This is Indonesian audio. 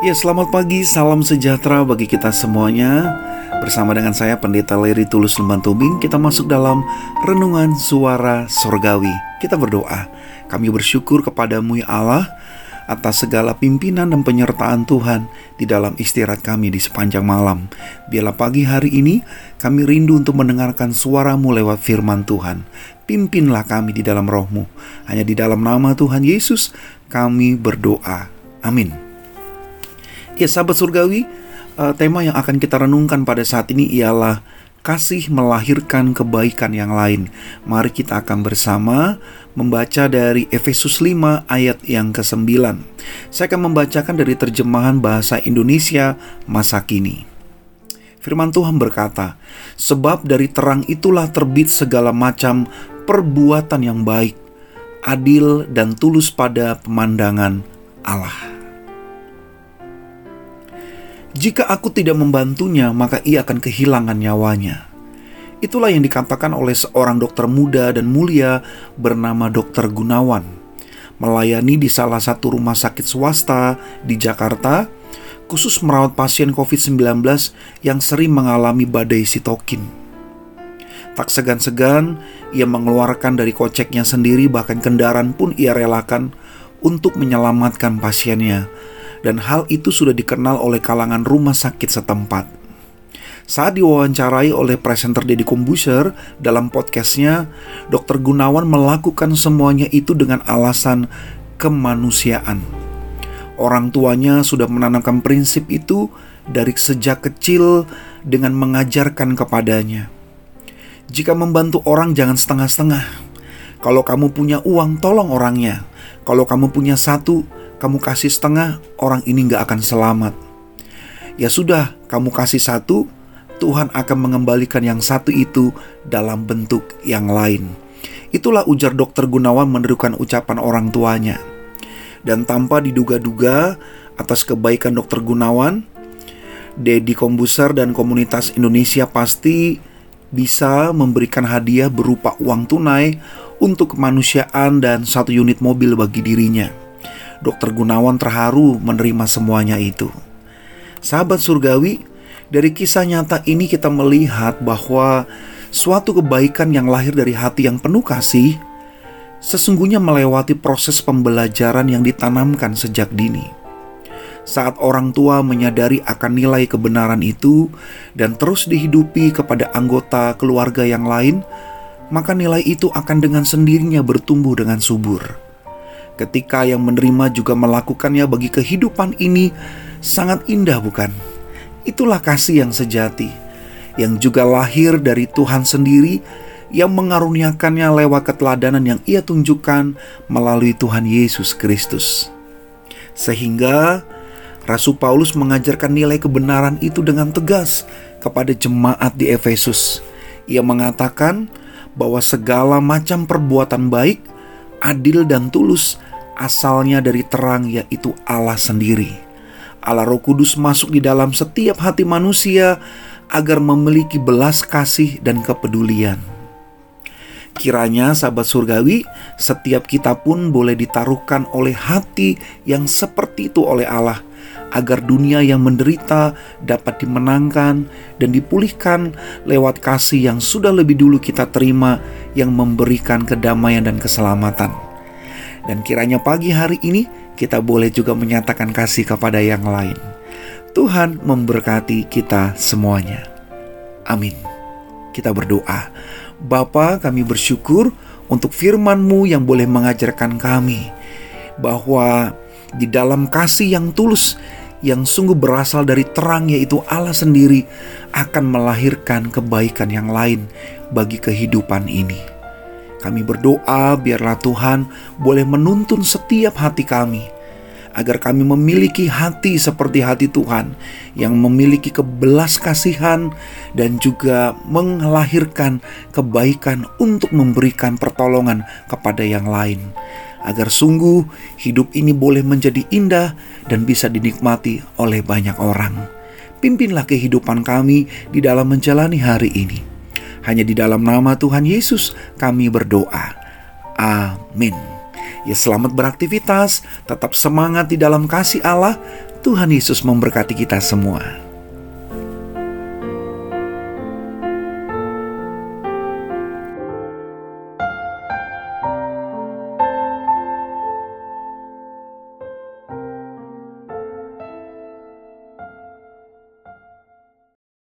Ya selamat pagi, salam sejahtera bagi kita semuanya. Bersama dengan saya Pendeta Leri Tulus Lemban Tubing Kita masuk dalam Renungan Suara Sorgawi. Kita berdoa. Kami bersyukur kepadamu ya Allah Atas segala pimpinan dan penyertaan Tuhan Di dalam istirahat kami di sepanjang malam. Biarlah pagi hari ini Kami rindu untuk mendengarkan suaramu lewat firman Tuhan. Pimpinlah kami di dalam rohmu. Hanya di dalam nama Tuhan Yesus Kami berdoa. Amin Ya sahabat surgawi, uh, tema yang akan kita renungkan pada saat ini ialah kasih melahirkan kebaikan yang lain. Mari kita akan bersama membaca dari Efesus 5 ayat yang ke-9. Saya akan membacakan dari terjemahan bahasa Indonesia masa kini. Firman Tuhan berkata, "Sebab dari terang itulah terbit segala macam perbuatan yang baik, adil dan tulus pada pemandangan Allah." Jika aku tidak membantunya, maka ia akan kehilangan nyawanya. Itulah yang dikatakan oleh seorang dokter muda dan mulia bernama Dokter Gunawan. Melayani di salah satu rumah sakit swasta di Jakarta, khusus merawat pasien COVID-19 yang sering mengalami badai sitokin. Tak segan-segan, ia mengeluarkan dari koceknya sendiri bahkan kendaraan pun ia relakan untuk menyelamatkan pasiennya dan hal itu sudah dikenal oleh kalangan rumah sakit setempat. Saat diwawancarai oleh presenter Deddy Kombuser dalam podcastnya, Dr. Gunawan melakukan semuanya itu dengan alasan kemanusiaan. Orang tuanya sudah menanamkan prinsip itu dari sejak kecil dengan mengajarkan kepadanya. Jika membantu orang jangan setengah-setengah. Kalau kamu punya uang, tolong orangnya. Kalau kamu punya satu, kamu kasih setengah, orang ini nggak akan selamat. Ya sudah, kamu kasih satu, Tuhan akan mengembalikan yang satu itu dalam bentuk yang lain. Itulah ujar dokter Gunawan menerukan ucapan orang tuanya. Dan tanpa diduga-duga atas kebaikan dokter Gunawan, Dedi Kombuser dan komunitas Indonesia pasti bisa memberikan hadiah berupa uang tunai untuk kemanusiaan dan satu unit mobil bagi dirinya. Dokter Gunawan terharu menerima semuanya itu. Sahabat surgawi, dari kisah nyata ini kita melihat bahwa suatu kebaikan yang lahir dari hati yang penuh kasih sesungguhnya melewati proses pembelajaran yang ditanamkan sejak dini. Saat orang tua menyadari akan nilai kebenaran itu dan terus dihidupi kepada anggota keluarga yang lain, maka nilai itu akan dengan sendirinya bertumbuh dengan subur ketika yang menerima juga melakukannya bagi kehidupan ini sangat indah bukan? Itulah kasih yang sejati, yang juga lahir dari Tuhan sendiri yang mengaruniakannya lewat keteladanan yang ia tunjukkan melalui Tuhan Yesus Kristus. Sehingga Rasul Paulus mengajarkan nilai kebenaran itu dengan tegas kepada jemaat di Efesus. Ia mengatakan bahwa segala macam perbuatan baik, adil dan tulus asalnya dari terang yaitu Allah sendiri. Allah Roh Kudus masuk di dalam setiap hati manusia agar memiliki belas kasih dan kepedulian. Kiranya sahabat surgawi, setiap kita pun boleh ditaruhkan oleh hati yang seperti itu oleh Allah agar dunia yang menderita dapat dimenangkan dan dipulihkan lewat kasih yang sudah lebih dulu kita terima yang memberikan kedamaian dan keselamatan. Dan kiranya pagi hari ini kita boleh juga menyatakan kasih kepada yang lain. Tuhan memberkati kita semuanya. Amin. Kita berdoa. Bapa kami bersyukur untuk firman-Mu yang boleh mengajarkan kami bahwa di dalam kasih yang tulus yang sungguh berasal dari terang yaitu Allah sendiri akan melahirkan kebaikan yang lain bagi kehidupan ini. Kami berdoa biarlah Tuhan boleh menuntun setiap hati kami agar kami memiliki hati seperti hati Tuhan yang memiliki kebelas kasihan dan juga melahirkan kebaikan untuk memberikan pertolongan kepada yang lain agar sungguh hidup ini boleh menjadi indah dan bisa dinikmati oleh banyak orang. Pimpinlah kehidupan kami di dalam menjalani hari ini. Hanya di dalam nama Tuhan Yesus kami berdoa. Amin. Ya selamat beraktivitas, tetap semangat di dalam kasih Allah. Tuhan Yesus memberkati kita semua.